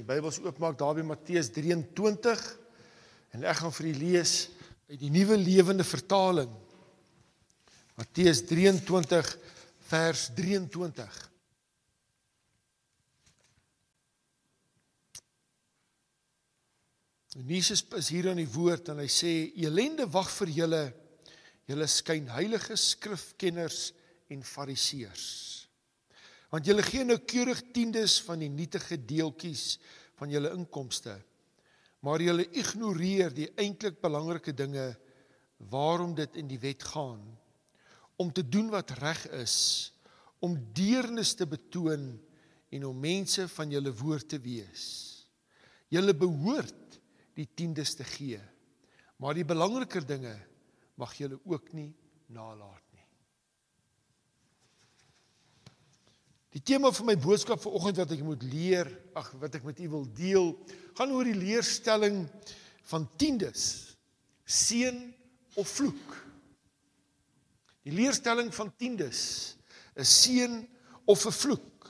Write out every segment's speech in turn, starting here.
die Bybels oopmaak daar by Matteus 23 en ek gaan vir u lees uit die Nuwe Lewende Vertaling. Matteus 23 vers 23. En Jesus is hier aan die woord en hy sê elende wag vir julle julle skyn heilige skrifkenners en fariseërs. Want julle gee nou keurig tiendes van die nietige deeltjies van julle inkomste. Maar julle ignoreer die eintlik belangrike dinge waarom dit in die wet gaan om te doen wat reg is, om deernis te betoon en om mense van julle woord te wees. Julle behoort die tiendes te gee. Maar die belangriker dinge mag julle ook nie nalat nie. Die tema van my boodskap vanoggend wat ek moet leer, ag wat ek met u wil deel, gaan oor die leerstelling van tiendes. Seën of vloek. Die leerstelling van tiendes is seën of 'n vloek.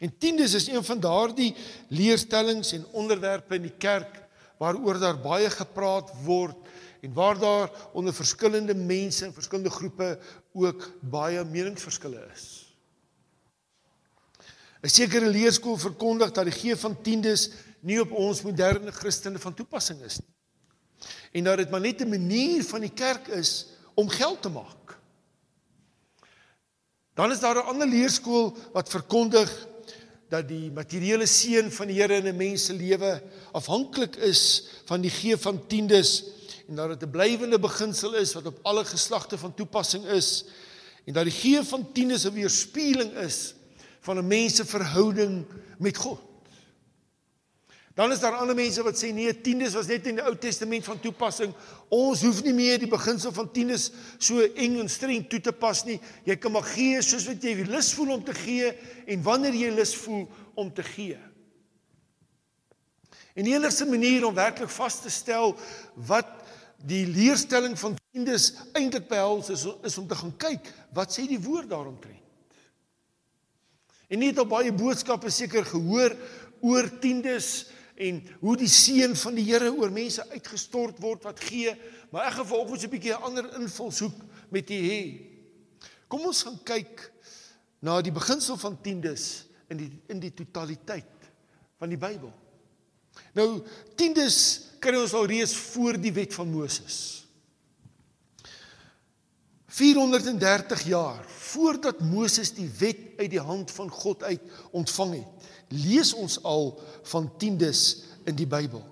En tiendes is een van daardie leerstellings en onderwerpe in die kerk waaroor daar baie gepraat word en waar daar onder verskillende mense en verskillende groepe ook baie meningsverskille is. 'n Sekere leerskool verkondig dat die gee van tiendes nie op ons moderne Christene van toepassing is nie. En dat dit maar net 'n manier van die kerk is om geld te maak. Dan is daar 'n ander leerskool wat verkondig dat die materiële seën van die Here in 'n mens se lewe afhanklik is van die gee van tiendes en dat dit 'n blywende beginsel is wat op alle geslagte van toepassing is en dat die gee van tiendes 'n weerspieëling is van 'n mens se verhouding met God. Dan is daar ander mense wat sê nee, tiendes was net in die Ou Testament van toepassing. Ons hoef nie meer die beginsel van tiendes so eng en streng toe te pas nie. Jy kan maar gee soos wat jy lus voel om te gee en wanneer jy lus voel om te gee. En die enigste manier om werklik vas te stel wat die leerstelling van tiendes eintlik behels is, is om te gaan kyk wat sê die woord daaromtrent. En nie het al baie boodskappe seker gehoor oor tiendes en hoe die seën van die Here oor mense uitgestort word wat gee, maar ek gaan vanoggend so 'n bietjie 'n ander invalshoek met u hê. Kom ons gaan kyk na die beginsel van tiendes in die in die totaliteit van die Bybel. Nou tiendes kry ons al reeds voor die wet van Moses. 430 jaar voordat Moses die wet uit die hand van God uit ontvang het, lees ons al van tiendes in die Bybel.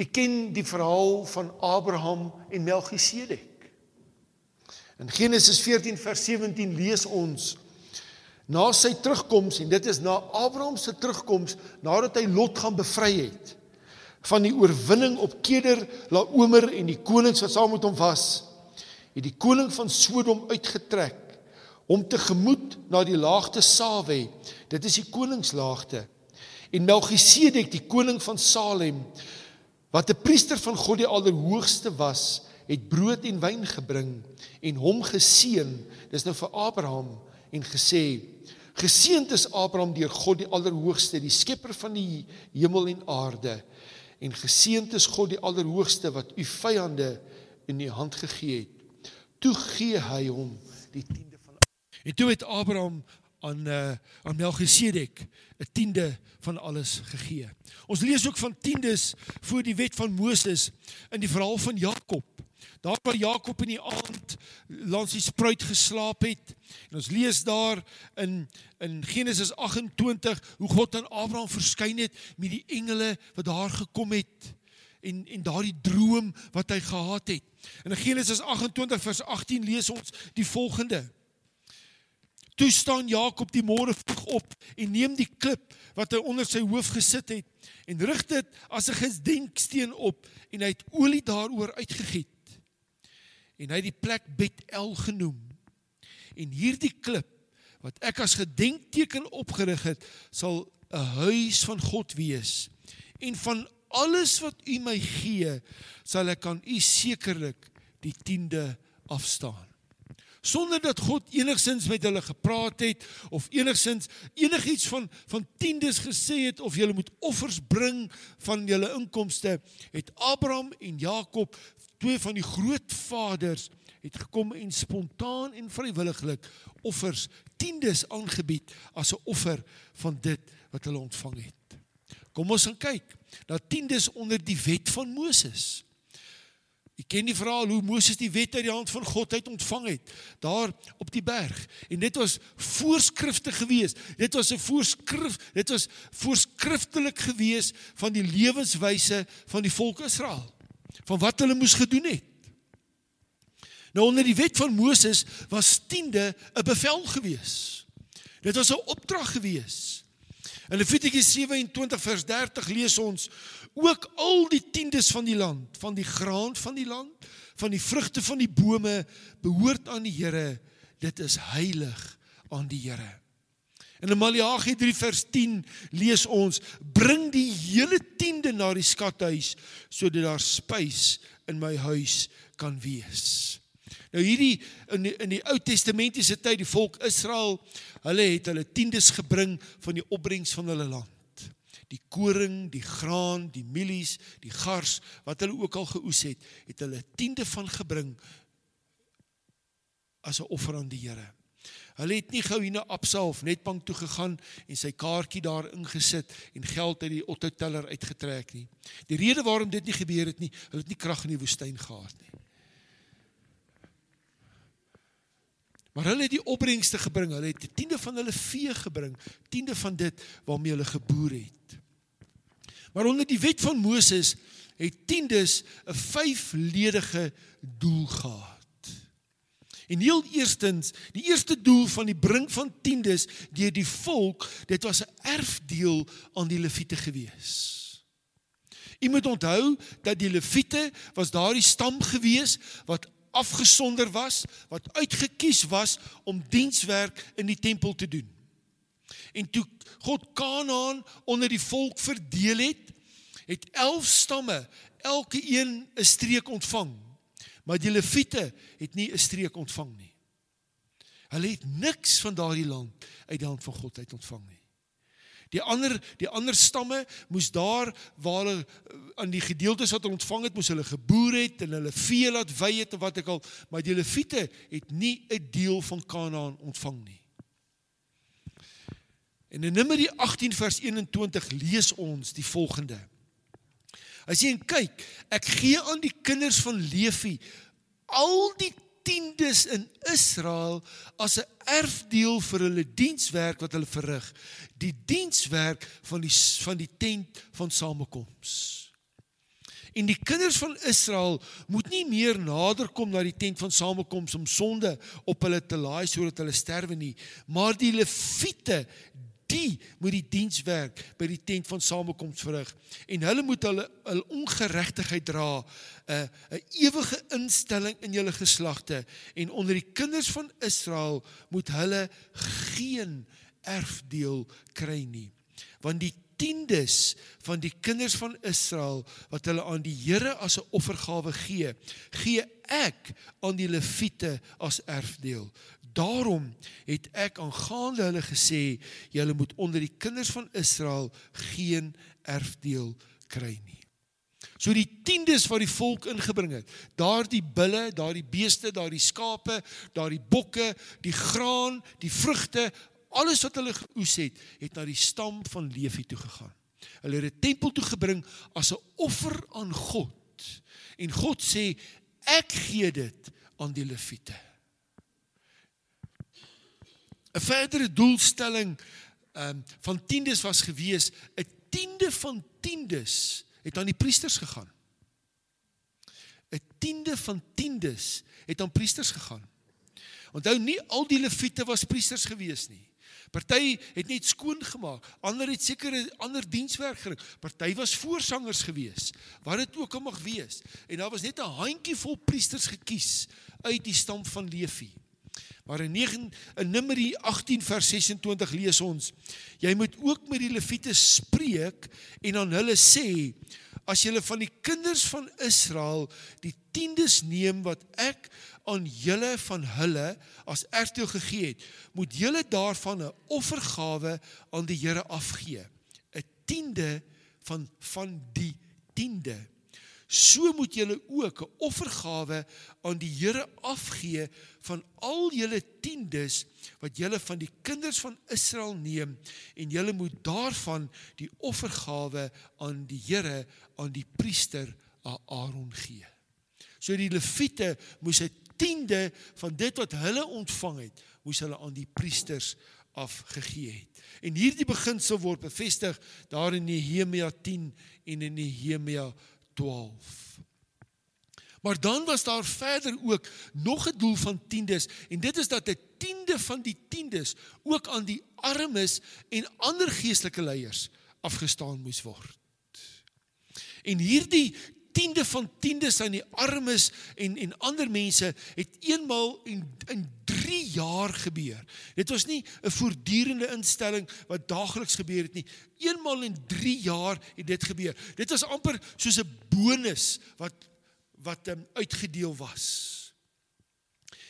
Ek ken die verhaal van Abraham en Melchisedek. In Genesis 14 vers 17 lees ons na sy terugkoms en dit is na Abraham se terugkoms nadat hy Lot gaan bevry het van die oorwinning op Keder, Laomer en die konings wat saam met hom was, het die koning van Sodom uitgetrek om te gemoed na die laagte Sawe. Dit is die koningslaagte. En Melchisedek, die koning van Salem, wat 'n priester van God die Allerhoogste was, het brood en wyn gebring en hom geseën. Dis nou vir Abraham en gesê: Geseënd is Abraham deur God die Allerhoogste, die skepper van die hemel en aarde. En geseënd is God die Allerhoogste wat u vyande in u hand gegee het. Toe gee hy hom die tiende van En toe het Abraham aan uh, aan Melchisedek 'n tiende van alles gegee. Ons lees ook van tiendes voor die wet van Moses in die verhaal van Jakob. Daar waar Jakob in die aand langs die spruit geslaap het. En ons lees daar in in Genesis 28 hoe God aan Abraham verskyn het met die engele wat daar gekom het en en daardie droom wat hy gehad het. In Genesis 28 vers 18 lees ons die volgende. Toe staan Jakob die môre vroeg op en neem die klip wat hy onder sy hoof gesit het en rig dit as 'n gedenksteen op en hy het olie daaroor uitgegiet en hy het die plek Betel genoem. En hierdie klip wat ek as gedenkteken opgerig het, sal 'n huis van God wees. En van alles wat u my gee, sal ek aan u sekerlik die 10de afstaan. sonder dat God enigsins met hulle gepraat het of enigsins enigiets van van tiendes gesê het of julle moet offers bring van julle inkomste het Abraham en Jakob twee van die grootvaders het gekom en spontaan en vrywilliglik offers tiendes aangebied as 'n offer van dit wat hulle ontvang het. Kom ons gaan kyk na tiendes onder die wet van Moses. Ek ken die verhaal hoe Moses die wet uit die hand van God uit ontvang het daar op die berg. En dit was voorskrifte gewees. Dit was 'n voorskrif, dit was voorskriftelik gewees van die lewenswyse van die volk Israel. Van wat hulle moes gedoen het. Nou onder die wet van Moses was tiende 'n bevel gewees. Dit was 'n opdrag gewees. In Levitikus 27 vers 30 lees ons ook al die tiendes van die land, van die graan van die land, van die vrugte van die bome behoort aan die Here. Dit is heilig aan die Here. In Maleagi 3 vers 10 lees ons: Bring die hele tiende na die skathuis sodat daar spys in my huis kan wees. Nou hierdie in die, in die Ou Testamentiese tyd die volk Israel, hulle het hulle tiendes gebring van die opbrengs van hulle land. Die koring, die graan, die mielies, die gars wat hulle ook al geoes het, het hulle tiende van gebring as 'n offer aan die Here. Hulle het nie gou hier na Absa of Netbank toe gegaan en sy kaartjie daar ingesit en geld uit die Otto teller uitgetrek nie. Die rede waarom dit nie gebeur het nie, hulle het nie krag in die woestyn gehad nie. Maar hulle het die opbrengste gebring. Hulle het die tiende van hulle vee gebring, tiende van dit waarmee hulle geboer het. Maar onder die wet van Moses het tiendes 'n vyfledige doel gehad. En heel eerstens, die eerste doel van die bring van tiendes deur die volk, dit was 'n erfdeel aan die leviete gewees. Jy moet onthou dat die leviete was daardie stam gewees wat afgesonder was, wat uitgekies was om dienswerk in die tempel te doen. En toe God Kanaan onder die volk verdeel het, het 11 stamme elke een 'n streek ontvang. Maar die leviete het nie 'n streek ontvang nie. Hulle het niks van daardie land uit die hand van God uit ontvang nie. Die ander die ander stamme moes daar waar hulle eh, aan die gedeeltes wat hulle ontvang het, moes hulle geboer het en hulle vee laat wei het of wat ek al, maar die Lewiete het nie 'n deel van Kanaan ontvang nie. En in Numeri 18 vers 21 lees ons die volgende. As jy kyk, ek gee aan die kinders van Levi al die tiendes in Israel as 'n erfdeel vir hulle dienswerk wat hulle verrig, die dienswerk van die van die tent van samekoms. En die kinders van Israel moet nie meer naderkom na die tent van samekoms om sonde op hulle te laai sodat hulle sterwe nie, maar die leviete die moet die dienswerk by die tent van samekoms verrig. En hulle moet hulle hul ongeregtigheid dra 'n uh, 'n ewige instelling in julle geslagte en onder die kinders van Israel moet hulle geen erfdeel kry nie. Want die tiendes van die kinders van Israel wat hulle aan die Here as 'n offergawe gee gee ek aan die leviete as erfdeel Daarom het ek aangaande hulle gesê julle moet onder die kinders van Israel geen erfdeel kry nie. So die tiendes wat die volk ingebring het, daardie bulle, daardie beeste, daardie skape, daardie bokke, die graan, die vrugte, alles wat hulle geoes het, het na die stam van Levi toe gegaan. Hulle het 'n tempel toe gebring as 'n offer aan God. En God sê ek gee dit aan die Lewiete. 'n verdere doelstelling ehm um, van tiendes was gewees 'n tiende van tiendes het aan die priesters gegaan. 'n tiende van tiendes het aan priesters gegaan. Onthou nie al die leviete was priesters gewees nie. Party het net skoon gemaak, ander het sekere ander dienswerk gerig. Party was voorsangers gewees, wat dit ook al mag wees. En daar was net 'n handjievol priesters gekies uit die stam van Levi. Maar in 9 in Numeri 18 vers 26 lees ons: Jy moet ook met die leviete spreek en aan hulle sê: as julle van die kinders van Israel die tiendes neem wat ek aan julle van hulle as erfdeel gegee het, moet julle daarvan 'n offergawe aan die Here afgee. 'n Tiende van van die tiende so moet julle ook 'n offergawe aan die Here afgee van al julle tiendes wat julle van die kinders van Israel neem en julle moet daarvan die offergawe aan die Here aan die priester Aaron gee. So die leviete moes 'n tiende van dit wat hulle ontvang het, moes hulle aan die priesters afgegee het. En hierdie beginsel word bevestig daar in Nehemia 10 en in Nehemia 12. Maar dan was daar verder ook nog 'n doel van tiendes en dit is dat 'n tiende van die tiendes ook aan die armes en ander geestelike leiers afgestaan moes word. En hierdie tiende van tiendes aan die armes en en ander mense het eenmal in in 3 jaar gebeur. Dit was nie 'n voortdurende instelling wat daagliks gebeur het nie. Eenmal in 3 jaar het dit gebeur. Dit was amper soos 'n bonus wat wat um, uitgedeel was.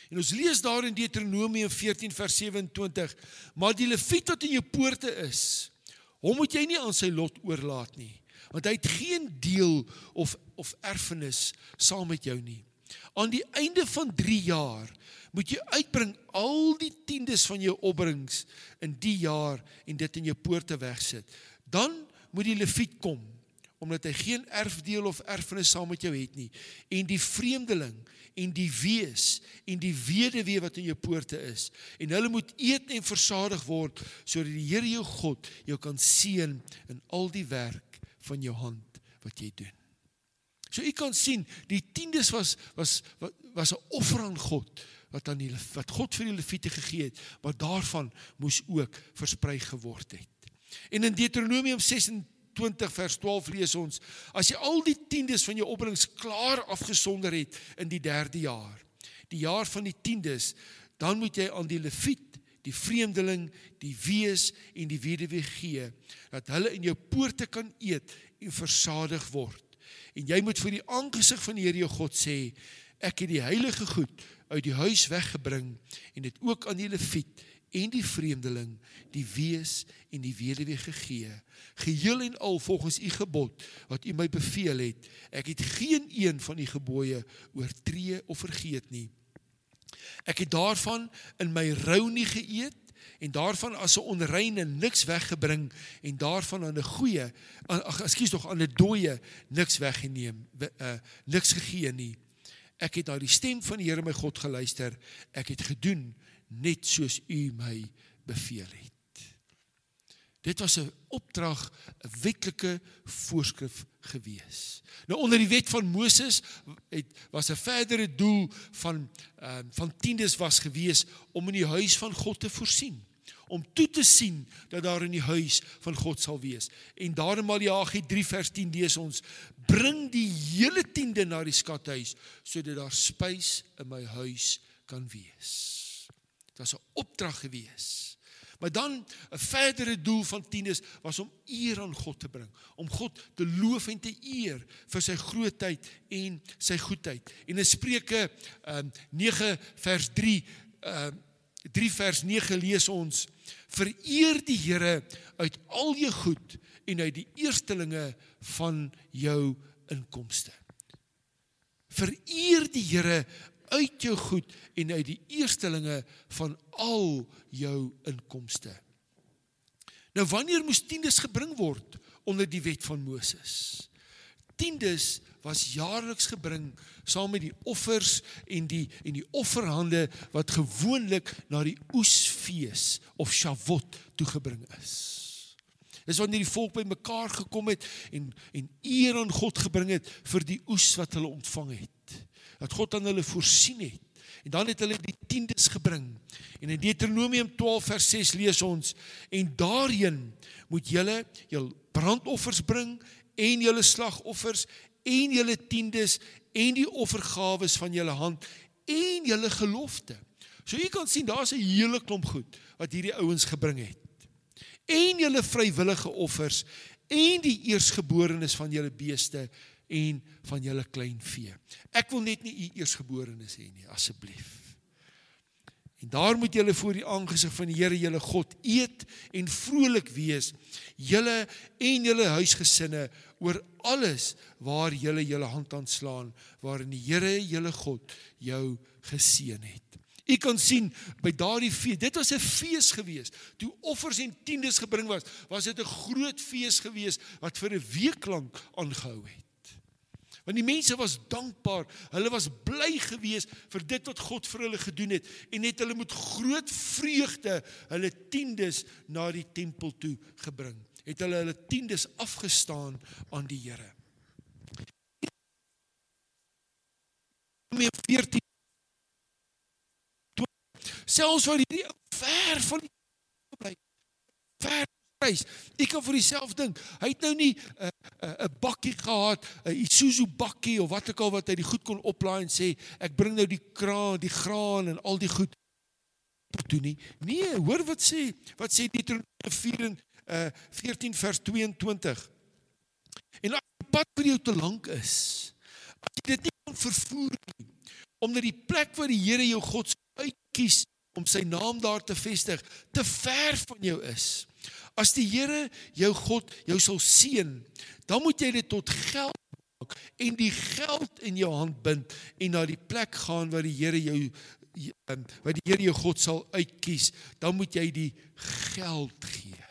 En ons lees daar in Deuteronomium 14 vers 27, maar die leviet wat in jou poorte is, hom moet jy nie aan sy lot oorlaat nie want hy het geen deel of of erfenis saam met jou nie. Aan die einde van 3 jaar moet jy uitbring al die tiendes van jou opbrengs in die jaar en dit in jou poorte wegsit. Dan moet die leviet kom omdat hy geen erfdeel of erfenis saam met jou het nie en die vreemdeling en die wees en die weduwee wat in jou poorte is en hulle moet eet en versadig word sodat die Here jou God jou kan seën in al die werk van jou hand wat jy doen. So u kan sien, die tiendes was was was 'n offer aan God wat aan die wat God vir die leviete gegee het, maar daarvan moes ook versprei geword het. En in Deuteronomium 26 vers 12 lees ons: As jy al die tiendes van jou opbrengs klaar afgesonder het in die 3de jaar, die jaar van die tiendes, dan moet jy aan die leviet die vreemdeling, die wees en die weduwee gee dat hulle in jou poorte kan eet en versadig word. En jy moet vir die aangesig van die Here jou God sê, ek het die heilige goed uit die huis weggebring en dit ook aan die leviet en die vreemdeling, die wees en die weduwee gegee, geheel en al volgens u gebod wat u my beveel het. Ek het geen een van die gebooie oortree of vergeet nie. Ek het daarvan in my rou nie geëet en daarvan as 'n onreine niks weggebring en daarvan aan 'n goeie ag ekskuus tog aan 'n dooie niks weggeneem uh, niks gegee nie. Ek het na die stem van die Here my God geluister. Ek het gedoen net soos U my beveel het. Dit was 'n opdrag, 'n wetlike voorskrif gewees. Nou onder die wet van Moses het was 'n verdere doel van uh, van tiendes was gewees om in die huis van God te voorsien om toe te sien dat daar in die huis van God sal wees. En daar in Maleagi 3 vers 10 lees ons: Bring die hele tiende na die skathuis sodat daar spys in my huis kan wees. Dit was 'n opdrag gewees. Maar dan 'n verdere doel van tiendes was om eer aan God te bring, om God te loof en te eer vir sy grootheid en sy goedheid. En in Spreuke um, 9 vers 3 um, 3 vers 9 lees ons: Vereer die Here uit al jou goed en uit die eerstelinge van jou inkomste. Vereer die Here uit jou goed en uit die eerstelinge van al jou inkomste. Nou wanneer moes tiendes gebring word onder die wet van Moses? Tiendes was jaarliks gebring saam met die offers en die en die offerhande wat gewoonlik na die oesfees of Shavuot toegebring is. Dis wanneer die volk bymekaar gekom het en en eer aan God gebring het vir die oes wat hulle ontvang het dat God aan hulle voorsien het. En dan het hulle die tiendes gebring. En in Deuteronomium 12 vers 6 lees ons en daarin moet julle jul brandoffers bring en julle slagoffers en julle tiendes en die offergawes van julle hand en julle gelofte. So jy kan sien daar's 'n hele klomp goed wat hierdie ouens gebring het. En julle vrywillige offers en die eersgeborenes van julle beeste en van julle klein vee. Ek wil net nie u eersgeborenes hê nie, asseblief. En daar moet julle voor die aangesig van die Here julle God eet en vrolik wees, julle en julle huisgesinne oor alles waar julle julle hand aan slaan, waarin die Here julle God jou geseën het. U kan sien by daardie fees, dit was 'n fees gewees. Toe offers en tiendes gebring was, was dit 'n groot fees gewees wat vir 'n week lank aangehou het. Want die mense was dankbaar. Hulle was bly geweest vir dit wat God vir hulle gedoen het en het hulle met groot vreugde hulle tiendes na die tempel toe gebring. Het hulle hulle tiendes afgestaan aan die Here. Meer 14 Selfs waar hierdie ver van die bly. Ver prys. Ek kan vir myself dink, hy het nou nie 'n uh, 'n uh, bakkie gehad, 'n uh, Isuzu bakkie of wat ook al wat hy die goed kon oplaai en sê ek bring nou die kraan, die graan en al die goed toe nie. Nee, hoor wat sê, wat sê Deuteronomium 4 en uh 14 vers 22. En as die pad vir jou te lank is, as jy dit nie kan vervoer nie, omdat die plek waar die Here jou God uitkies om sy naam daar te vestig, te ver van jou is. As die Here jou God jou sal seën, dan moet jy dit tot geld maak en die geld in jou hand bind en na die plek gaan waar die Here jou ehm, wat die Here jou God sal uitkies, dan moet jy die geld gee.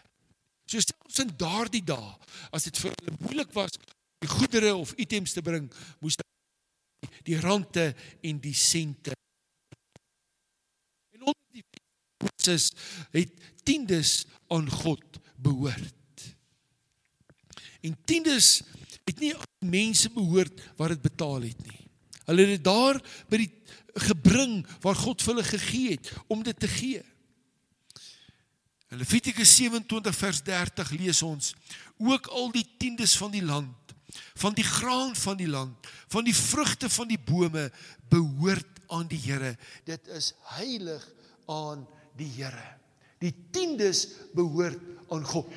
So selfs in daardie dae, as dit vir hulle moeilik was die goedere of items te bring, moes die rande en die sente en onder die Moses het tiendes aan God behoort. En tiendes het nie aan mense behoort wat dit betaal het nie. Hulle het dit daar by die gebring waar God vir hulle gegee het om dit te gee. In Levitikus 27 vers 30 lees ons ook al die tiendes van die land van die graan van die land van die vrugte van die bome behoort aan die Here dit is heilig aan die Here die tiendes behoort aan God.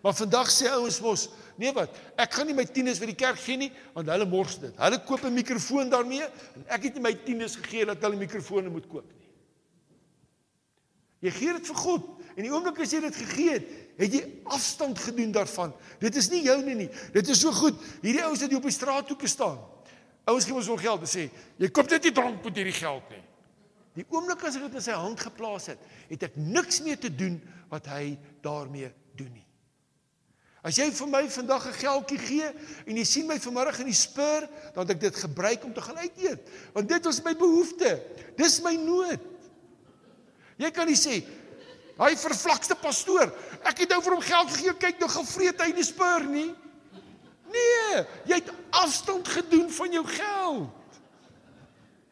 Maar vandag sê ouens mos, nee wat, ek gaan nie my tiendes vir die kerk gee nie, want hulle mors dit. Hulle koop 'n mikrofoon daarmee en ek het nie my tiendes gegee dat hulle mikrofone moet koop nie. Jy gee dit vir God en die oomblik as jy dit gegee het, het jy afstand gedoen daarvan. Dit is nie joune nie. Dit is so goed. Hierdie ouens het hier op die straat toe gestaan. Ouens gee ons wel geld en sê, jy koop net nie drank met hierdie geld nie. Die oomblik as ek dit in sy hand geplaas het, het ek niks meer te doen wat hy daarmee doen nie. As jy vir my vandag 'n geldjie gee en jy sien my vanmiddag in die spur, dan het ek dit gebruik om te gaan uit eet, want dit was my behoefte. Dis my nood. Jy kan nie sê hy vervlakste pastoor, ek het nou vir hom geld gegee, kyk nou gevreet hy die spur nie. Nee, jy het afstand gedoen van jou geld.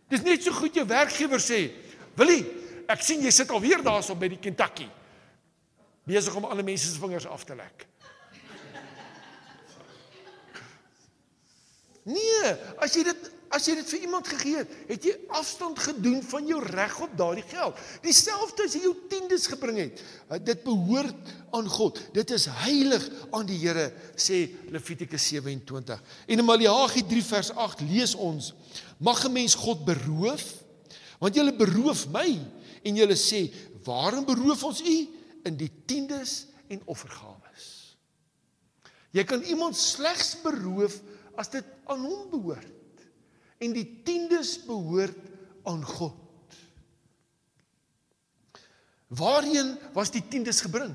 Dis net so goed jou werkgewer sê, "Willie, ek sien jy sit alweer daarso by die Kentucky." besig om ander mense se vingers af te lek. Nee, as jy dit as jy dit vir iemand gegee het, het jy afstand gedoen van jou reg op daardie geld. Dieselfde as jy jou tiendes gebring het. Dit behoort aan God. Dit is heilig aan die Here, sê Levitikus 27. En in Maleagi 3 vers 8 lees ons: Mag 'n mens God beroof? Want julle beroof my en julle sê: "Waarom beroof ons u?" in die tiendes en offergawes. Jy kan iemand slegs beroof as dit aan hom behoort. En die tiendes behoort aan God. Waarheen was die tiendes gebring?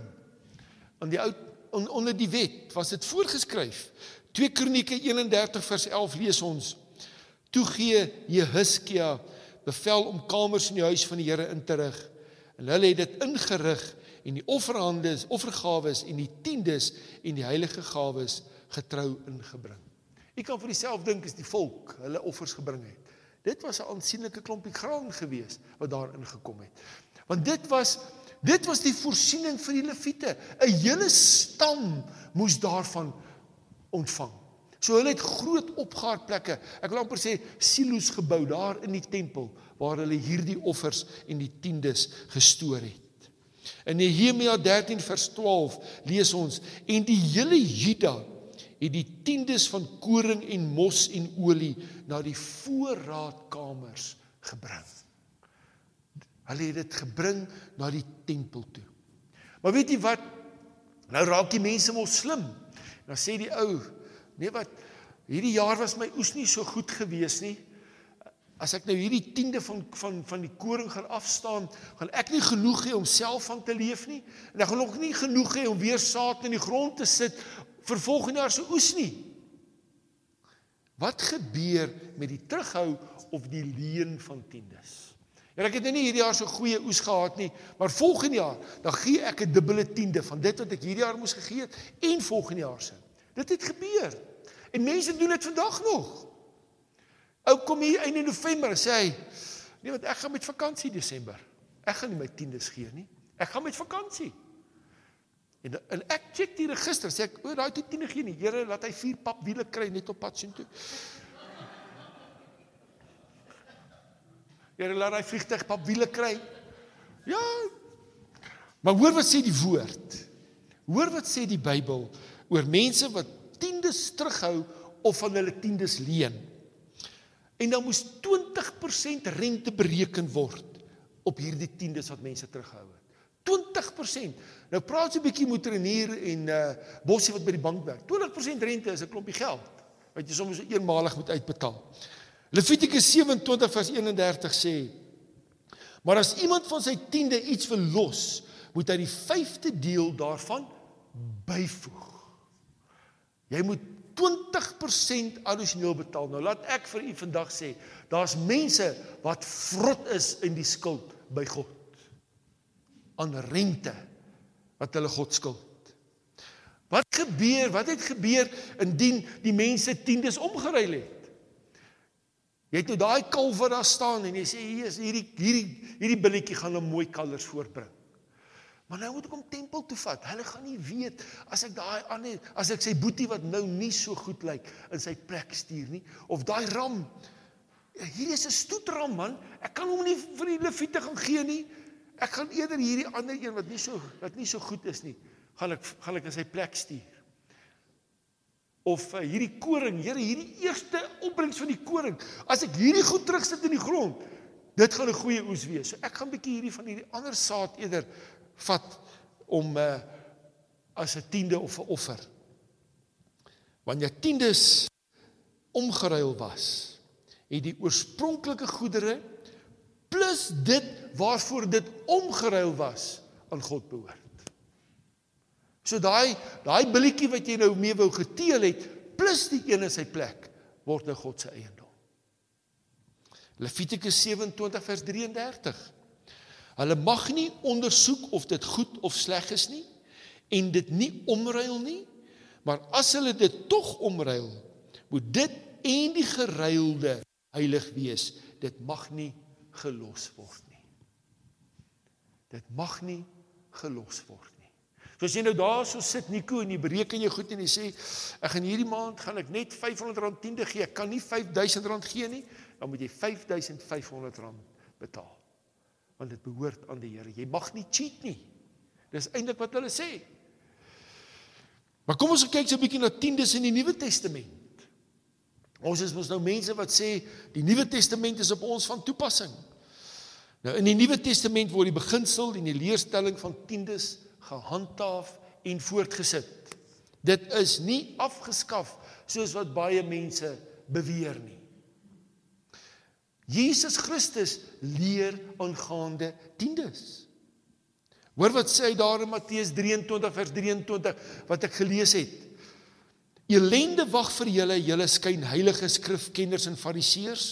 Aan die ou on, onder die wet was dit voorgeskryf. 2 Kronieke 31 vers 11 lees ons: Toe gee Jehiskia bevel om kamers in die huis van die Here in te rig. En hulle het dit ingerig en die offerhandes, offergawes en die tiendes en die heilige gawes getrou ingebring. Ek kan vir myself dink as die volk hulle offers gebring het. Dit was 'n aansienlike klompie graan gewees wat daar ingekom het. Want dit was dit was die voorsiening vir die leviete. 'n Hele stam moes daarvan ontvang. So hulle het groot opgaarplekke. Ek wil amper sê silo's gebou daar in die tempel waar hulle hierdie offers en die tiendes gestoor het. In Nehemia 13 vers 12 lees ons en die hele Juda het die tiendes van koring en mos en olie na die voorraadkamers gebring. Hulle het dit gebring na die tempel toe. Maar weet jy wat? Nou raak die mense mos slim. Dan sê die ou, nee wat, hierdie jaar was my oes nie so goed gewees nie. As ek nou hierdie tiende van van van die koring gaan afstaan, gaan ek nie genoeg hê om self van te leef nie. En ek gaan nog nie genoeg hê om weer saad in die grond te sit vir volgende jaar se oes nie. Wat gebeur met die terughou of die leen van tiendes? Ja, ek het nou nie hierdie jaar so goeie oes gehad nie, maar volgende jaar dan gee ek 'n dubbele tiende van dit wat ek hierdie jaar moes gegee het en volgende jaar se. Dit het gebeur. En mense doen dit vandag nog. Ou kom hier einde November en sê hy, nee, want ek gaan met vakansie Desember. Ek gaan nie my tiendes gee nie. Ek gaan met vakansie. En en ek check die register, sê ek, o, daai toe tiende gee nie. Here, laat hy vier pap wiele kry net op pad sien toe. Here, laat hy vliegtyg pap wiele kry. Ja. Maar hoor wat sê die woord. Hoor wat sê die Bybel oor mense wat tiendes terughou of van hulle tiendes leen. En dan moes 20% rente bereken word op hierdie tiendes wat mense terughou het. 20%. Nou praat jy 'n bietjie met Renier en uh Bossie wat by die bank werk. 20% rente is 'n klompie geld wat jy soms eenmalig moet uitbetaal. Levitikus 27 vers 31 sê: Maar as iemand van sy tiende iets verlos, moet hy die 5de deel daarvan byvoeg. Jy moet 20% addisioneel betaal. Nou laat ek vir u vandag sê, daar's mense wat vrot is in die skuld by God aan rente wat hulle God skuld. Wat gebeur? Wat het gebeur indien die mense tiendes omgeruil het? Jy het nou daai kalf wat daar staan en jy sê hier is hierdie hierdie hierdie billetjie gaan 'n mooi kalvers voortbring. Maar nou moet ek hom tempel toe vat. Hulle gaan nie weet as ek daai ander as ek sy boetie wat nou nie so goed lyk in sy plek stuur nie of daai ram. Hier is 'n stoetram man. Ek kan hom nie vir die leviete gaan gee nie. Ek gaan eerder hierdie ander een wat nie so wat nie so goed is nie, gaan ek gaan ek in sy plek stuur. Of uh, hierdie koring, Here, hierdie eerste opbrengs van die koring, as ek hierdie goed terugsit in die grond, dit gaan 'n goeie oes wees. So ek gaan bietjie hierdie van hierdie ander saad eerder vat om uh, as 'n tiende of 'n offer. Wanneer tiendes omgeruil was, het die oorspronklike goedere plus dit waarvoor dit omgeruil was aan God behoort. So daai daai billetjie wat jy nou mee wou geteel het plus die een in sy plek word nou God se eiendom. Levitikus 27 vers 33. Hulle mag nie ondersoek of dit goed of sleg is nie en dit nie omruil nie, maar as hulle dit tog omruil, moet dit en die geruilde heilig wees. Dit mag nie gelos word nie. Dit mag nie gelos word nie. So as jy nou daar so sit Nico en jy bereken jy goed en jy sê ek gaan hierdie maand gaan ek net R500 tiende gee. Ek kan nie R5000 gee nie. Dan moet jy R5500 betaal. Want dit behoort aan die Here. Jy mag nie cheat nie. Dis eintlik wat hulle sê. Maar kom ons kyk so 'n bietjie na tiendes in die Nuwe Testament. Ons is mos nou mense wat sê die Nuwe Testament is op ons van toepassing. Nou in die Nuwe Testament word die beginsel en die leerstelling van tiendes gehandhaaf en voortgesit. Dit is nie afgeskaf soos wat baie mense beweer nie. Jesus Christus leer aangaande tiendes. Hoor wat sê hy daar in Matteus 23 vers 23 wat ek gelees het. Elende wag vir julle, julle skyn heilige skrifkenners en fariseërs,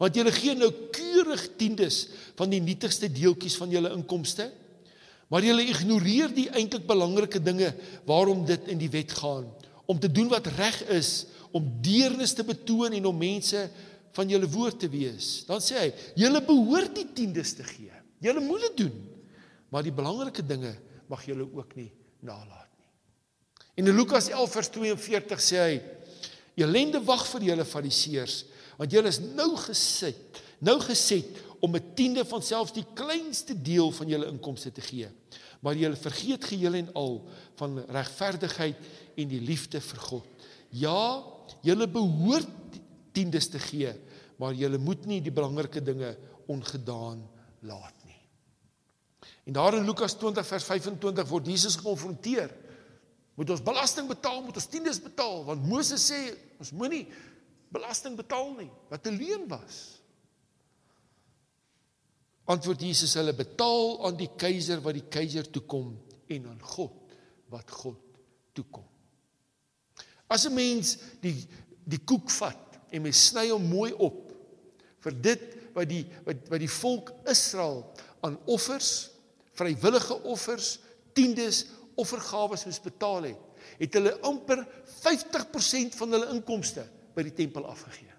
want julle gee nou keurig tiendes van die nietigste deeltjies van julle inkomste, maar julle ignoreer die eintlik belangrike dinge waarom dit in die wet gaan, om te doen wat reg is, om deernis te betoon en om mense van julle woord te wees. Dan sê hy, julle behoort die tiendes te gee. Julle moet dit doen. Maar die belangrike dinge mag julle ook nie nalat. En in Lukas 11 vers 42 sê hy: "Elende wag vir julle fariseërs, want julle is nou gesit nou geset om 'n tiende van selfs die kleinste deel van julle inkomste te gee. Maar julle vergeet geheel en al van regverdigheid en die liefde vir God. Ja, julle behoort tiendes te gee, maar julle moet nie die belangrike dinge ongedaan laat nie. En daar in Lukas 20 vers 25 word Jesus gekonfronteer. Moet ons belasting betaal, moet ons tiendes betaal, want Moses sê ons moenie belasting betaal nie, wat 'n leuen was. Antwoord Jesus hulle betaal aan die keiser wat die keiser toekom en aan God wat God toekom. As 'n mens die die koek vat en mens sny hom mooi op vir dit wat die wat wat die volk Israel aan offers, vrywillige offers, tiendes, offergawes moes betaal het, het hulle amper 50% van hulle inkomste by die tempel afgegee.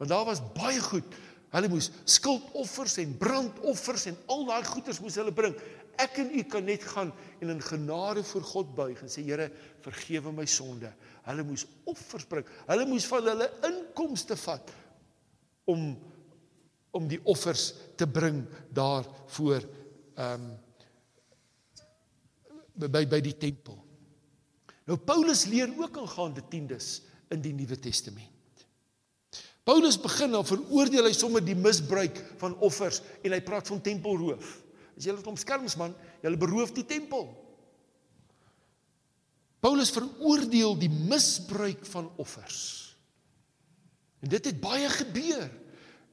Want daar was baie goed. Hulle moes skuldoffers en brandoffers en al daai goederes moes hulle bring. Ek en u kan net gaan en in genade voor God buig en sê Here, vergewe my sonde. Hulle moes offers bring. Hulle moes van hulle inkomste vat om om die offers te bring daar voor ehm um, by by die tempel. Nou Paulus leer ook aangaande tiendes in die Nuwe Testament. Paulus begin dan veroordeel hy sommer die misbruik van offers en hy praat van tempelroof. As jy dit omskerms man, jy beroof die tempel. Paulus veroordeel die misbruik van offers. En dit het baie gebeur.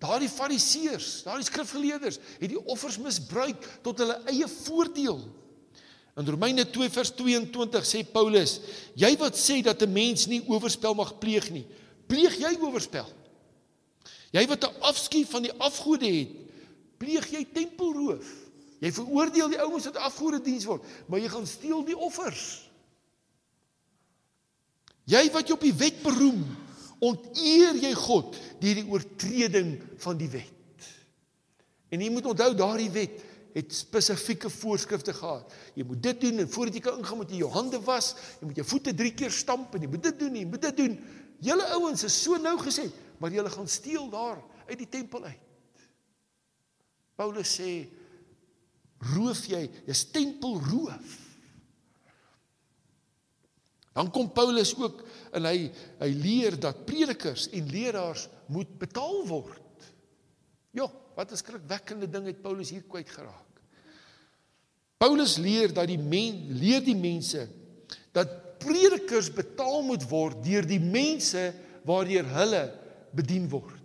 Daardie fariseërs, daardie skrifgeleerders het die offers misbruik tot hulle eie voordeel. In Romeine 2 vers 22 sê Paulus: "Jy wat sê dat 'n mens nie oorspel mag pleeg nie, pleeg jy oorspel? Jy wat 'n afskuw van die afgode het, pleeg jy tempelroof? Jy veroordeel die ouens wat afgode diens word, maar jy gaan steel die offers. Jy wat jy op die wet beroem, onteer jy God deur die oortreding van die wet. En jy moet onthou daardie wet het spesifieke voorskrifte gehad. Jy moet dit doen en voordat jy kan ingaan moet jy jou hande was, jy moet jou voete 3 keer stamp en jy moet dit doen, jy moet dit doen. Julle ouens is so nou gesê, maar julle gaan steel daar uit die tempel uit. Paulus sê roof jy, jy's tempelroof. Dan kom Paulus ook en hy hy leer dat predikers en leraars moet betaal word. Ja, Wat 'n skrikwekkende ding het Paulus hier kwyt geraak. Paulus leer dat die men leer die mense dat predikers betaal moet word deur die mense waardeur hulle bedien word.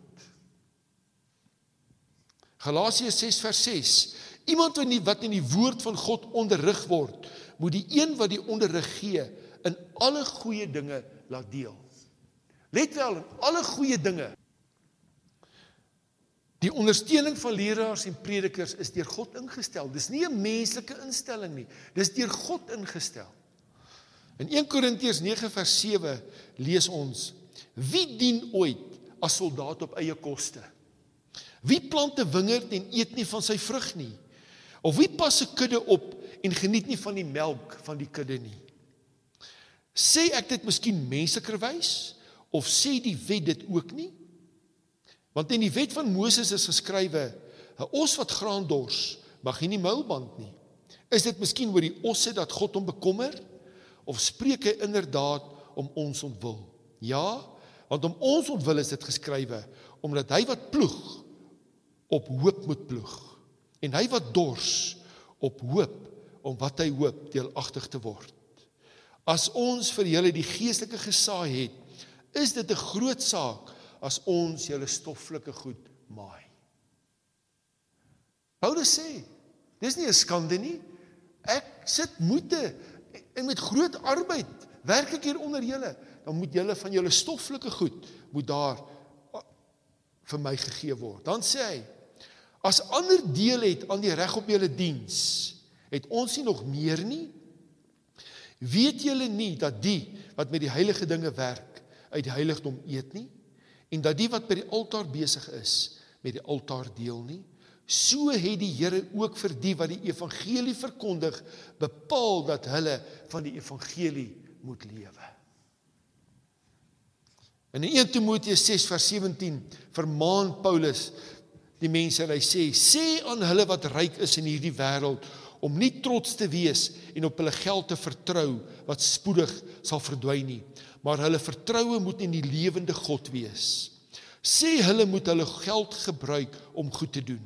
Galasiërs 6 vers 6. Iemand wat nie wat in die woord van God onderrig word, moet die een wat die onderrig gee in alle goeie dinge laat deel. Let wel, in alle goeie dinge Die ondersteuning van leraars en predikers is deur God ingestel. Dis nie 'n menslike instelling nie. Dis deur God ingestel. In 1 Korintiërs 9 vers 7 lees ons: Wie dien ooit as soldaat op eie koste? Wie plant 'n wingerd en eet nie van sy vrug nie? Of wie pas 'n kudde op en geniet nie van die melk van die kudde nie? Sê ek dit miskien menslikerwys of sê die wet dit ook nie? Want in die wet van Moses is geskrywe: 'n os wat graan dors, mag nie muilband nie. Is dit miskien oor die osse dat God hom bekommer of spreek hy inderdaad om ons ontwil? Ja, want om ons ontwil is dit geskrywe omdat hy wat ploeg op hoop moet ploeg en hy wat dors op hoop om wat hy hoop deelagtig te word. As ons vir julle die geestelike gesaai het, is dit 'n groot saak as ons julle stoffelike goed maai. Paulus sê, dis nie 'n skande nie. Ek sit moeite en met groot arbeid werk ek hier onder julle, dan moet julle van julle stoffelike goed moet daar vir my gegee word. Dan sê hy, as ander deel het aan die reg op julle diens, het ons nie nog meer nie? Weet julle nie dat die wat met die heilige dinge werk uit die heiligdom eet nie? En dat die wat by die altaar besig is met die altaar deel nie so het die Here ook vir die wat die evangelie verkondig bepaal dat hulle van die evangelie moet lewe. In 1 Timoteus 6 vers 17 vermaan Paulus die mense en hy sê sê aan hulle wat ryk is in hierdie wêreld om nie trots te wees en op hulle geld te vertrou wat spoedig sal verdwyn nie maar hulle vertroue moet in die lewende God wees sê hulle moet hulle geld gebruik om goed te doen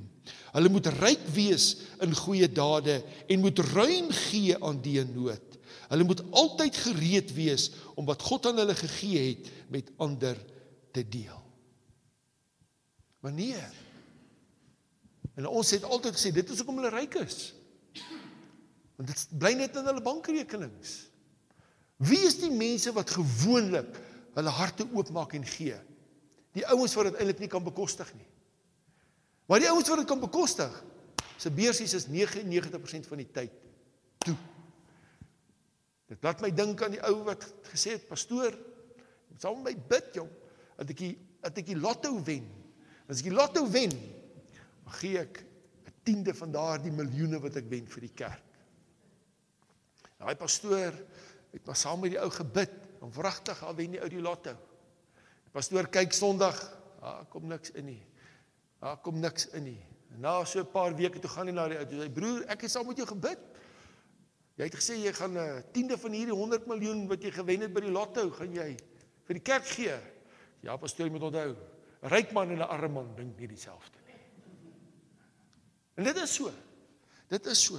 hulle moet ryk wees in goeie dade en moet ruim gee aan die in nood Hulle moet altyd gereed wees om wat God aan hulle gegee het met ander te deel. Maar nee. En ons het altyd gesê dit is hoekom hulle ryk is. Want dit bly net in hulle bankrekenings. Wie is die mense wat gewoonlik hulle harte oopmaak en gee? Die ouens wat dit eintlik nie kan bekostig nie. Maar die ouens wat dit kan bekostig, se beursies is 99% van die tyd toe. Dit laat my dink aan die ou wat gesê het, pastoor, saam met my bid, jong, dat ek die dat ek die lotto wen. As ek die lotto wen, dan gee ek 'n tiende van daardie miljoene wat ek wen vir die kerk. Daai pastoor het maar saam met die ou gebid, om wragtig al wen die ou die lotto. Die pastoor kyk Sondag, daar kom niks in nie. Daar kom niks in nie. Na so 'n paar weke toe gaan hy na die ou, hy broer, ek het saam met jou gebid. Jy het gesê jy gaan 'n uh, tiende van hierdie 100 miljoen wat jy gewen het by die lotto, gaan jy vir die kerk gee. Ja, pastoor, jy moet onthou, 'n ryk man en 'n arme man dink nie dieselfde nie. En dit is so. Dit is so.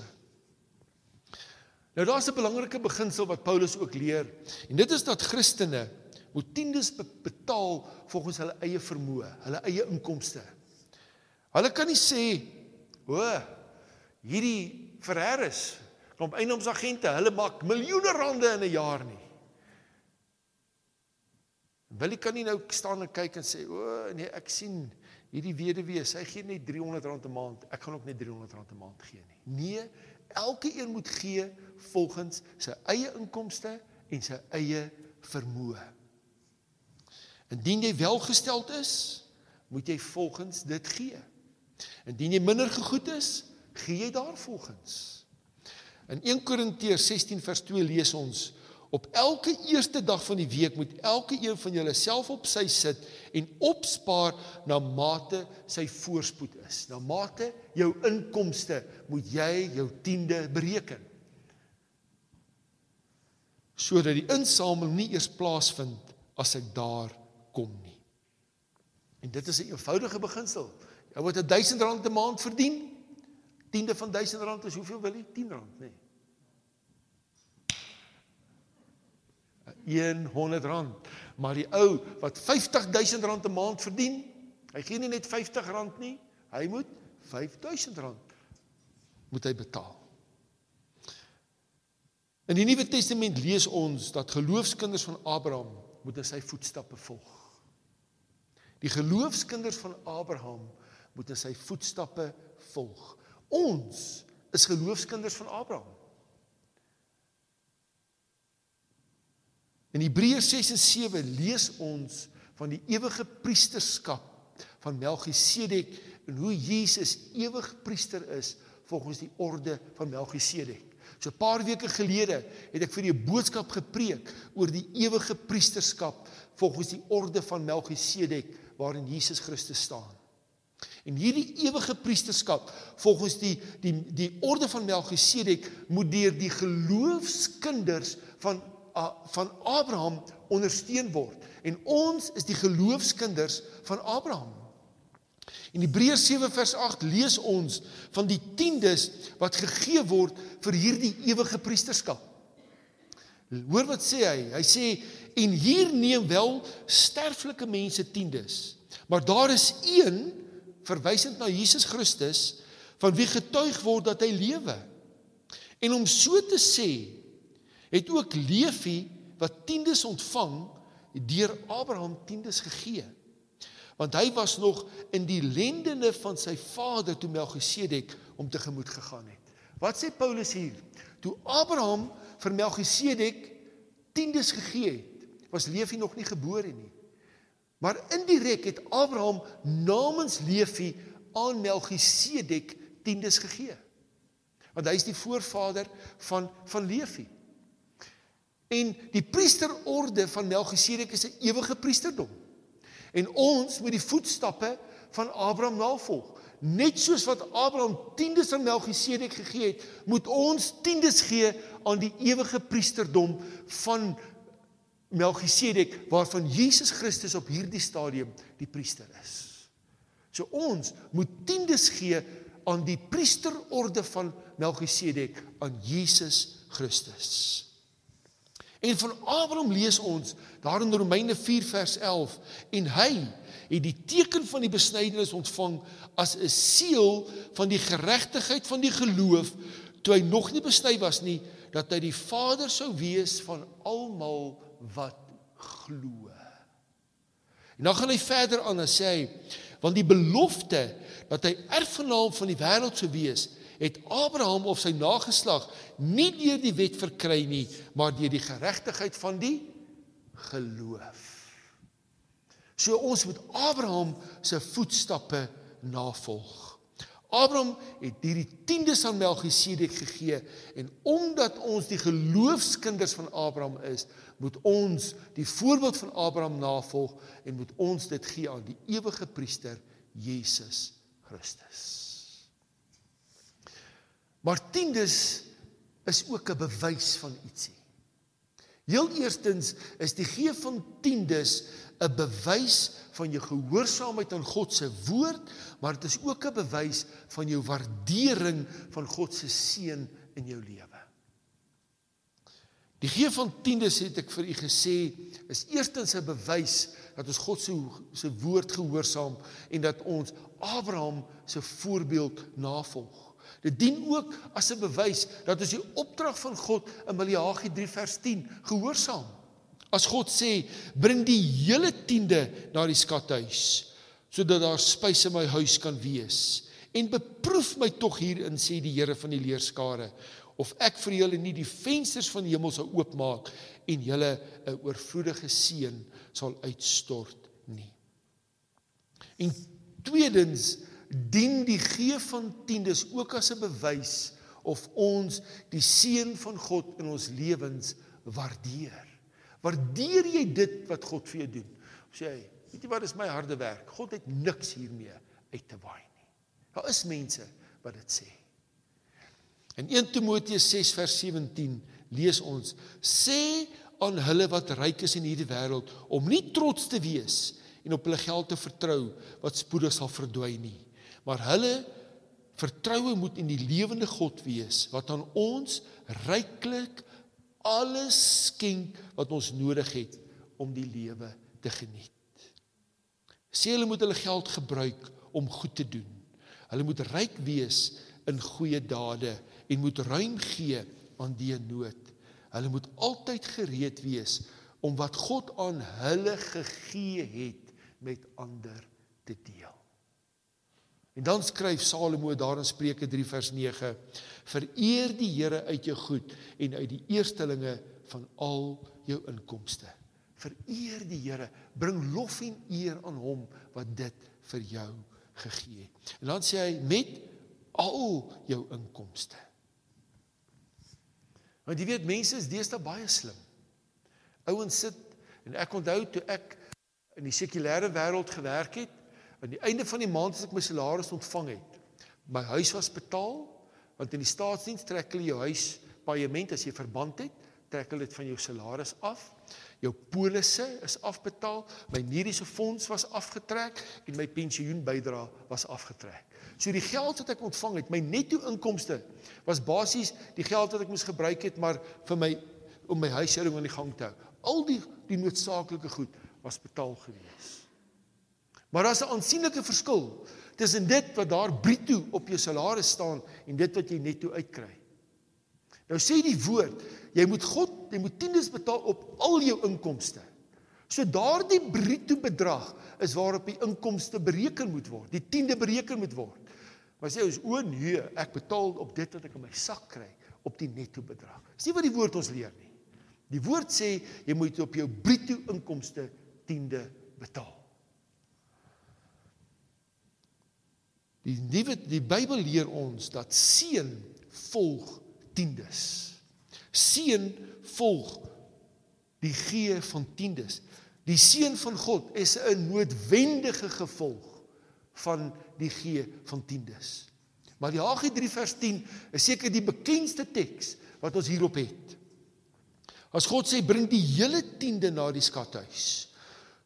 Nou daar's 'n belangrike beginsel wat Paulus ook leer. En dit is dat Christene moet tiendes betaal volgens hulle eie vermoë, hulle eie inkomste. Hulle kan nie sê, "O, hierdie Ferreris klomp eiendomsagente, hulle maak miljoene rande in 'n jaar nie. Wil ek kan nie nou staan en kyk en sê, "O nee, ek sien hierdie weduwee, sy gee net R300 'n maand. Ek gaan ook net R300 'n maand gee nie." Nee, elke een moet gee volgens sy eie inkomste en sy eie vermoë. Indien jy welgesteld is, moet jy volgens dit gee. Indien jy minder gegoed is, gee jy daarvolgens. In 1 Korintiërs 16 vers 2 lees ons: Op elke eerste dag van die week moet elke een van julle self op sy sit en opspaar na mate sy voorspoed is. Na mate jou inkomste moet jy jou tiende bereken. Sodat die insameling nie eers plaasvind as ek daar kom nie. En dit is 'n eenvoudige beginsel. Jy moet 1000 rand 'n maand verdien. Tiende van 1000 rand is hoeveel wil jy? 10 rand, nê? Nee. 100 rand. Maar die ou wat 50000 rand 'n maand verdien, hy gee nie net 50 rand nie, hy moet 5000 rand moet hy betaal. In die Nuwe Testament lees ons dat geloofskinders van Abraham moet in sy voetstappe volg. Die geloofskinders van Abraham moet in sy voetstappe volg. Ons is geloofskinders van Abraham. In Hebreërs 6 en 7 lees ons van die ewige priesterskap van Melchisedek en hoe Jesus ewig priester is volgens die orde van Melchisedek. So 'n paar weke gelede het ek vir julle 'n boodskap gepreek oor die ewige priesterskap volgens die orde van Melchisedek waarin Jesus Christus staan. En hierdie ewige priesterskap volgens die die die orde van Melchisedek moet deur die geloofskinders van van Abraham ondersteun word en ons is die geloofskinders van Abraham. In Hebreërs 7 vers 8 lees ons van die tiendes wat gegee word vir hierdie ewige priesterskap. Hoor wat sê hy? Hy sê en hier neem wel sterflike mense tiendes, maar daar is een verwysend na Jesus Christus van wie getuig word dat hy lewe. En om so te sê, het ook Levi wat tiendes ontvang deur Abraham tiendes gegee. Want hy was nog in die lendene van sy vader toe Melchisedek om te gemoed gegaan het. Wat sê Paulus hier? Toe Abraham vir Melchisedek tiendes gegee het, was Levi nog nie gebore nie. Maar indirek het Abraham namens Levi aan Melchisedek tiendes gegee. Want hy is die voorvader van van Levi. En die priesterorde van Melchisedek is 'n ewige priesterdom. En ons moet die voetstappe van Abraham navolg. Net soos wat Abraham tiendes aan Melchisedek gegee het, moet ons tiendes gee aan die ewige priesterdom van Melchisedek waarvan Jesus Christus op hierdie stadium die priester is. So ons moet tiendes gee aan die priesterorde van Melchisedek aan Jesus Christus. En van Abraham lees ons daar in Romeine 4 vers 11 en hy het die teken van die besnydenis ontvang as 'n seël van die geregtigheid van die geloof toe hy nog nie besny was nie dat hy die vader sou wees van almal wat glo. En dan gaan hy verder aan en sê want die belofte dat hy erfgenaam van die wêreld sou wees het Abraham of sy nageslag nie deur die wet verkry nie, maar deur die geregtigheid van die geloof. So ons moet Abraham se voetstappe navolg. Abraham het hierdie tiendes aan Melchisedek gegee en omdat ons die geloofskinders van Abraham is, moet ons die voorbeeld van Abraham navolg en moet ons dit gee aan die ewige priester Jesus Christus. Maar tiendes is ook 'n bewys van ietsie. Heel eerstens is die gee van tiendes 'n bewys van jou gehoorsaamheid aan God se woord, maar dit is ook 'n bewys van jou waardering van God se seën in jou lewe. Die gee van tiendes het ek vir u gesê is eerstens 'n bewys dat ons God se se woord gehoorsaam en dat ons Abraham se voorbeeld navolg. Dit dien ook as 'n bewys dat ons die opdrag van God in Maleagi 3 vers 10 gehoorsaam. As God sê, bring die hele tiende na die skathuis sodat daar spys in my huis kan wees. En beproef my tog hierin sê die Here van die leerskare of ek vir julle nie die vensters van die hemel sal oopmaak en julle 'n oorvloedige seën sal uitstort nie. En tweedens dien die gee van tiendes ook as 'n bewys of ons die seën van God in ons lewens waardeer. Waardeer jy dit wat God vir jou doen? Sê hy, weet jy wat is my harde werk? God het niks hiermee uit te waai nie. Daar is mense wat dit sê. In 1 Timoteus 6 vers 17 lees ons: Sê aan hulle wat ryk is in hierdie wêreld om nie trots te wees en op hulle geld te vertrou wat spoedig sal verdwyn nie maar hulle vertroue moet in die lewende God wees wat aan ons ryklik alles skenk wat ons nodig het om die lewe te geniet. Sê hulle moet hulle geld gebruik om goed te doen. Hulle moet ryk wees in goeie dade en moet ruim gee aan die nood. Hulle moet altyd gereed wees om wat God aan hulle gegee het met ander te deel. En dan skryf Salomo daar in Spreuke 3 vers 9: Vereer die Here uit jou goed en uit die eerstelinge van al jou inkomste. Vereer die Here, bring lof en eer aan hom wat dit vir jou gegee het. En dan sê hy met al jou inkomste. Want jy weet mense is deesdae baie slim. Ouens sit en ek onthou toe ek in die sekulêre wêreld gewerk het, aan die einde van die maand as ek my salaris ontvang het, my huis was betaal, want in die staatsdiens trek hulle jou huis paaiement as jy verband het, trek hulle dit van jou salaris af. Jou polisse is afbetaal, my mediese fonds was afgetrek en my pensioenbydrae was afgetrek. So die geld wat ek ontvang het, my netto inkomste was basies die geld wat ek moes gebruik het maar vir my om my huishouding aan die gang te hou. Al die die noodsaaklike goed was betaal gewees. Maar daar's 'n aansienlike verskil tussen dit wat daar bruto op jou salaris staan en dit wat jy netto uitkry. Nou sê die woord, jy moet God, jy moet tiendes betaal op al jou inkomste. So daardie bruto bedrag is waarop die inkomste bereken moet word, die tiende bereken moet word. Maar sê ons o nee, ek betaal op dit wat ek in my sak kry, op die netto bedrag. Dis nie wat die woord ons leer nie. Die woord sê jy moet op jou bruto inkomste tiende betaal. Die nuwe die Bybel leer ons dat seën volg tiendes. Seën volg die gee van tiendes. Die seën van God is 'n noodwendige gevolg van die gee van tiendes. Haggai 3 vers 10 is seker die bekendste teks wat ons hierop het. As God sê bring die hele tiende na die skathuis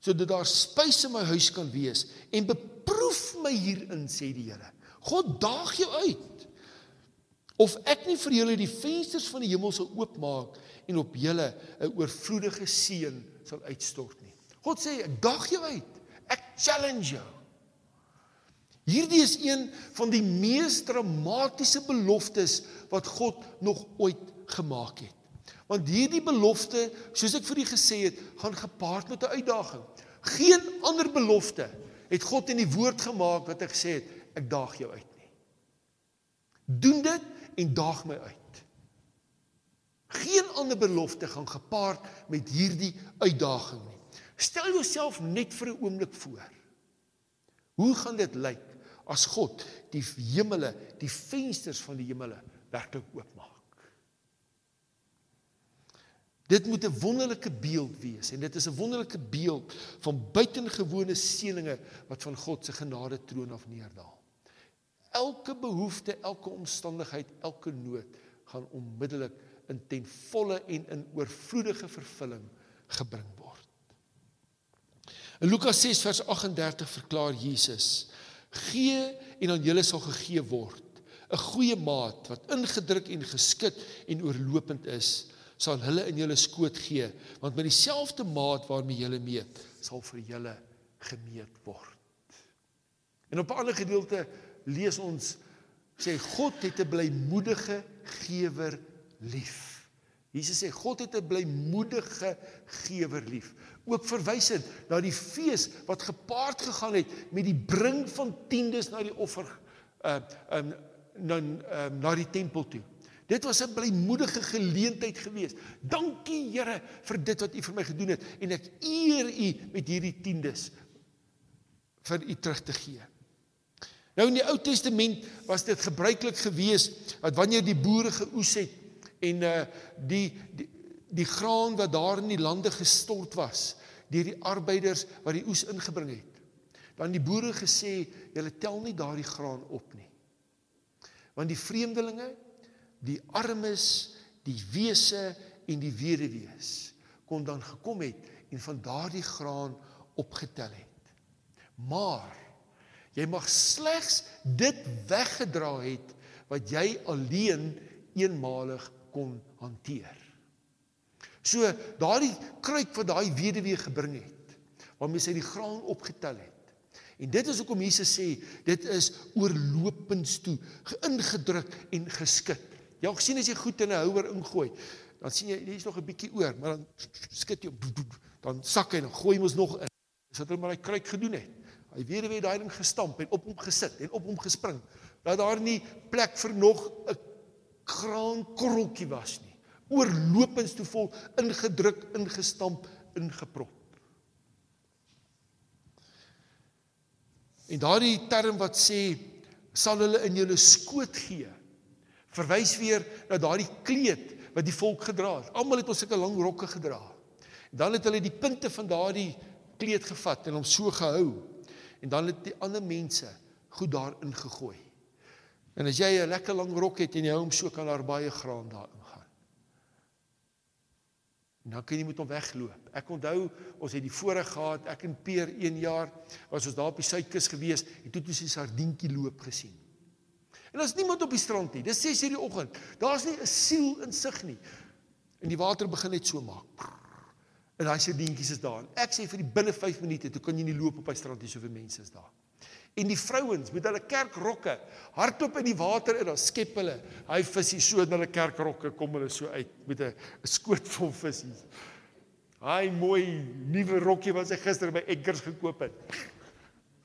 sodat daar spys in my huis kan wees en beproef my hierin sê die Here. God daag jou uit. Of ek nie vir julle die vensters van die hemel sal oopmaak en op julle 'n oorvloedige seën sal uitstort nie. God sê ek daag jou uit. Ek challenge jou. Hierdie is een van die mees dramatiese beloftes wat God nog ooit gemaak het. Want hierdie belofte, soos ek vir u gesê het, gaan gepaard met 'n uitdaging. Geen ander belofte het God in die woord gemaak wat ek gesê het, ek daag jou uit nie. Doen dit en daag my uit. Geen ander belofte gaan gepaard met hierdie uitdaging nie. Stel jouself net vir 'n oomblik voor. Hoe gaan dit lyk as God die hemele, die vensters van die hemele werklik oopmaak? Dit moet 'n wonderlike beeld wees en dit is 'n wonderlike beeld van buitengewone seëninge wat van God se genade troon af neerdal. Elke behoefte, elke omstandigheid, elke nood gaan onmiddellik in ten volle en in oorvloedige vervulling gebring word. In Lukas 6 vers 38 verklaar Jesus: "Gee en aan julle sal gegee word, 'n goeie maat wat ingedruk en geskit en oorlopend is." Sal hulle in julle skoot gee want met dieselfde maat waarmee julle meet sal vir julle gemeet word. En op 'n ander gedeelte lees ons sê God het 'n blymoedige gewer lief. Jesus sê God het 'n blymoedige gewer lief. Ook verwysend na die fees wat gepaard gegaan het met die bring van tiendes na die offer uh um na uh, na die tempel toe. Dit was 'n blymoedige geleentheid geweest. Dankie Here vir dit wat U vir my gedoen het en ek eer U met hierdie tiendes vir U terug te gee. Nou in die Ou Testament was dit gebruiklik geweest dat wanneer die boere geoes het en uh die die die graan wat daar in die lande gestort was deur die arbeiders wat die oes ingebring het. Dan die boere gesê, julle tel nie daardie graan op nie. Want die vreemdelinge die armes, die wese en die weduwees kon dan gekom het en van daardie graan opgetel het. Maar jy mag slegs dit weggedra het wat jy alleen eenmalig kon hanteer. So daardie kruik wat daai weduwee gebring het, waarmee sy die graan opgetel het. En dit is hoekom Jesus sê dit is oorlopends toe, geïngedruk en geskit. Jy al gesien as jy goed in 'n houer ingooi, dan sien jy hier's nog 'n bietjie oor, maar dan skit jy dan sak hy en gooi mos nog in. Dis wat hulle maar hy kruik gedoen het. Hy weer weer daai ding gestamp en op hom gesit en op hom gespring. Dat daar nie plek vir nog 'n kraankorreltjie was nie. Oorlopends toe vol ingedruk, ingestamp, ingeprop. En daardie term wat sê sal hulle in julle skoot gee verwys weer na daardie kleed wat die volk gedra het. Almal het ons sulke lang rokke gedra. Dan het hulle die punte van daardie kleed gevat en hom so gehou. En dan het die ander mense goed daarin gegooi. En as jy 'n lekker lang rok het en jy hou hom so kan daar baie graan daarin gaan. En dan kan jy met hom wegloop. Ek onthou ons het die voorreg gehad, ek en Peer 1 jaar was ons daar op die suidkus gewees en toe het ons die sardientjie loop gesien. En daar's niemand op die strand nie. Dis 6:00 die oggend. Daar's nie 'n siel in sig nie. En die water begin net so maak. En daai sardientjies is daar. Ek sê vir die binne 5 minute, toe kan jy nie loop op die strand nie, soveel mense is daar. En die vrouens met hulle kerkrokke hardop in die water en dan skep hulle hy visie so in hulle kerkrokke kom hulle so uit met 'n skoot vol visse. Hy mooi nuwe rokkie wat hy gister by Edgars gekoop het.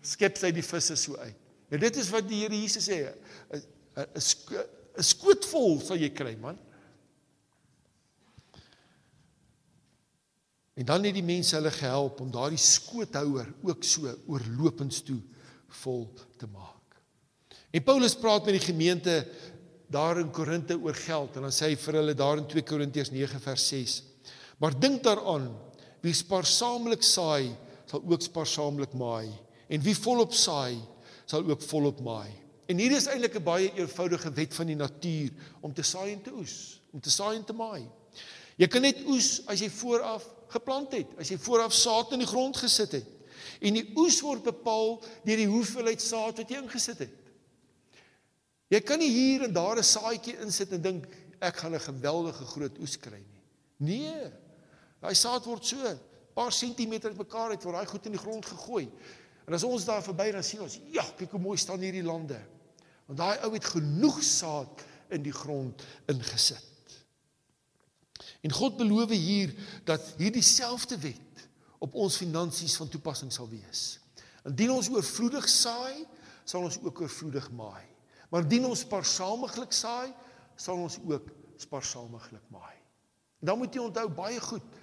Skep sy die visse so uit. En dit is wat die Here Jesus sê, 'n 'n skoot vol sal jy kry, man. En dan het die mense hulle gehelp om daardie skoothouer ook so oorlopends toe vol te maak. En Paulus praat met die gemeente daar in Korinte oor geld en dan sê hy vir hulle daar in 2 Korintiërs 9 vers 6: Maar dink daaraan Wie spaarsaamlik saai, sal ook spaarsaamlik maai. En wie volop saai, sal ook volop maai. En hier is eintlik 'n baie eenvoudige wet van die natuur om te saai en te oes, om te saai en te maai. Jy kan net oes as jy vooraf geplant het, as jy vooraf saad in die grond gesit het. En die oes word bepaal deur die hoeveelheid saad wat jy ingesit het. Jy kan nie hier en daar 'n saadjie insit en dink ek gaan 'n geweldige groot oes kry nie. Nee. Daai saad word so paar sentimeter uitmekaar uit word daai goed in die grond gegooi. En as ons daar verby dan sien ons, ja, kyk hoe mooi staan hierdie lande. Want daai ou het genoeg saad in die grond ingesit. En God beloof hier dat hierdie selfde wet op ons finansies van toepassing sal wees. Indien ons oorvloedig saai, sal ons ook oorvloedig maai. Maar indien ons spaarsaamiglik saai, sal ons ook spaarsaamiglik maai. En dan moet jy onthou baie goed.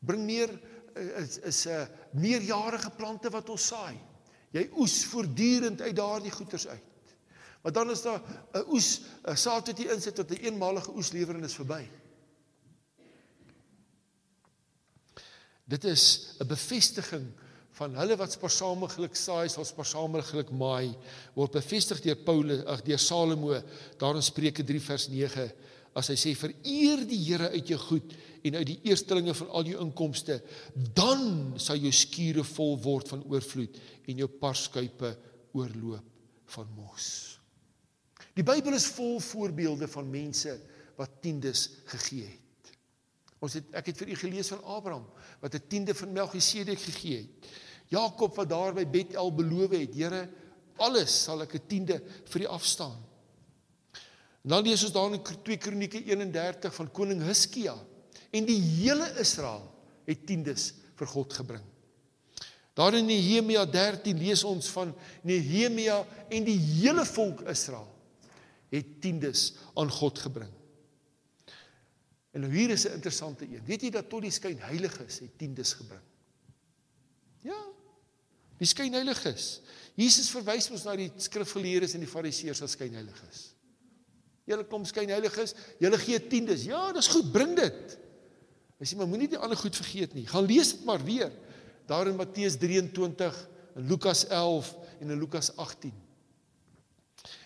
Bring meer is is 'n uh, meerjarige plante wat ons saai. Jy oes voortdurend uit daardie goeters uit. Maar dan is daar 'n oes, 'n saad wat jy insit tot 'n eenmalige oes lewer en is verby. Dit is 'n bevestiging van hulle wat spaarsaamlik saai sal spaarsaamlik maai word bevestig deur Paulus ag deur Salomo daar in Spreuke 3 vers 9 as hy sê vereer die Here uit jou goed en uit die eerstelinge van al jou inkomste dan sal jou skure vol word van oorvloed en jou parskuipe oorloop van mos. Die Bybel is vol voorbeelde van mense wat tiendes gegee het. Ons het ek het vir u gelees van Abraham wat 'n tiende van Melchisedek gegee het. Jakob wat daar by Bethel beloof het, Here, alles sal ek 'n tiende vir U afstaan. En dan lees ons daar in 2 Kronieke 31 van koning Hiskia en die hele Israel het tiendes vir God gebring. Daar in Nehemia 13 lees ons van Nehemia en die hele volk Israel het tiendes aan God gebring. En nou hier is 'n interessante een. Weet jy dat tot die skyn heiliges het tiendes gebring? Ja, die skynheiliges. Jesus verwys ons na die skrifgeleerdes en die fariseërs as skynheiliges. Julle kom skynheiliges, julle gee tiendes. Ja, dis goed, bring dit. Hy sê maar moenie die ander goed vergeet nie. Gaan lees dit maar weer. Daar in Matteus 23 en Lukas 11 en in Lukas 18.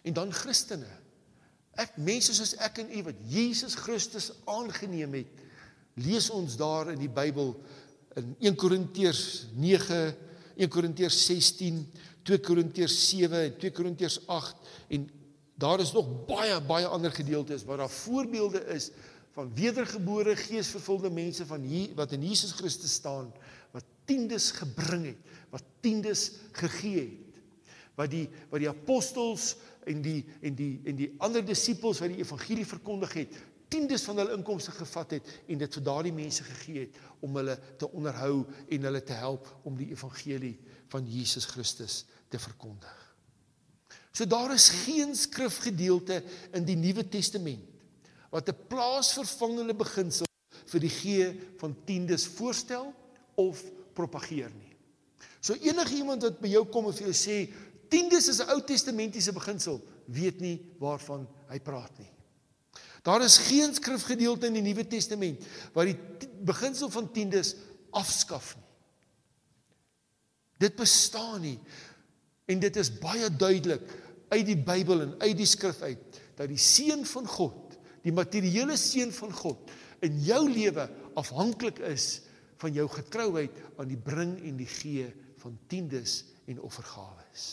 En dan Christene. Ek mense soos ek en u wat Jesus Christus aangeneem het, lees ons daar in die Bybel in 1 Korintiërs 1 Korintiërs 16, 2 Korintiërs 7 en 2 Korintiërs 8 en daar is nog baie baie ander gedeeltes waar daar voorbeelde is van wedergebore geesvervulde mense van hier wat in Jesus Christus staan wat tiendes gebring het, wat tiendes gegee het. Wat die wat die apostels en die en die en die ander disippels wat die evangelie verkondig het, tiendes van hulle inkomste gevat het en dit vir daardie mense gegee het om hulle te onderhou en hulle te help om die evangelie van Jesus Christus te verkondig. So daar is geen skrifgedeelte in die Nuwe Testament wat 'n plaasvervangende beginsel vir die gee van tiendes voorstel of propageer nie. So enige iemand wat by jou kom en vir jou sê tiendes is 'n Ou Testamentiese beginsel, weet nie waarvan hy praat nie. Daar is geen skrifgedeelte in die Nuwe Testament wat die beginsel van tiendes afskaf nie. Dit bestaan nie. En dit is baie duidelik uit die Bybel en uit die skrif uit dat die seën van God, die materiële seën van God in jou lewe afhanklik is van jou getrouheid aan die bring en die gee van tiendes en offergawes.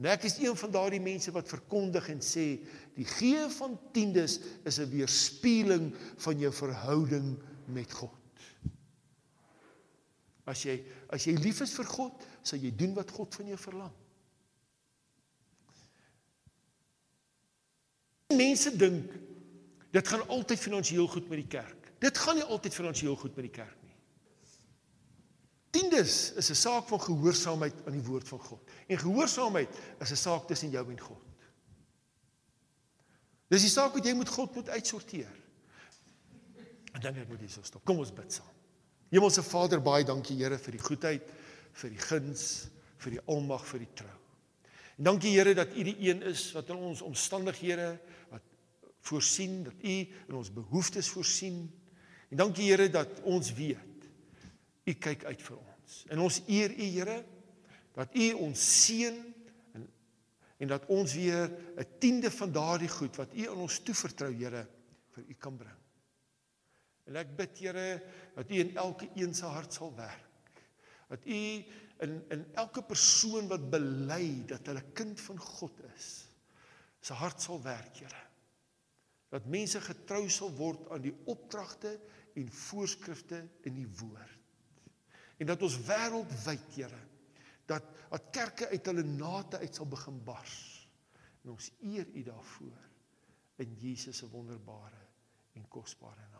En ek is een van daardie mense wat verkondig en sê die gee van tiendes is 'n weerspieëling van jou verhouding met God. As jy as jy lief is vir God, sal jy doen wat God van jou verlang. Mense dink dit gaan altyd finansiëel goed met die kerk. Dit gaan nie altyd finansiëel goed met die kerk Tiendes is 'n saak van gehoorsaamheid aan die woord van God. En gehoorsaamheid is 'n saak tussen jou en God. Dis die saak wat jy met God moet uitsorteer. En dan ek moet hier so stop. Kom ons bid saam. Hemelse Vader, baie dankie Here vir die goedheid, vir die guns, vir die almag, vir die trou. En dankie Here dat U die een is wat in ons omstandighede voorsien, dat U in ons behoeftes voorsien En dankie Here dat ons weet u kyk uit vir ons. En ons eer u Here dat u ons seën en en dat ons weer 'n tiende van daardie goed wat u aan ons toevertrou Here vir u kan bring. En ek bid Here dat u in elke een se hart sal werk. Dat u in in elke persoon wat bely dat hulle kind van God is, se hart sal werk, Here. Dat mense getrou sal word aan die opdragte en voorskrifte in die woord. En dat ons wêreldwyd, Here, dat dat kerke uit hulle nate uit sal begin bars. En ons eer U daarvoor in Jesus se wonderbare en kosbare.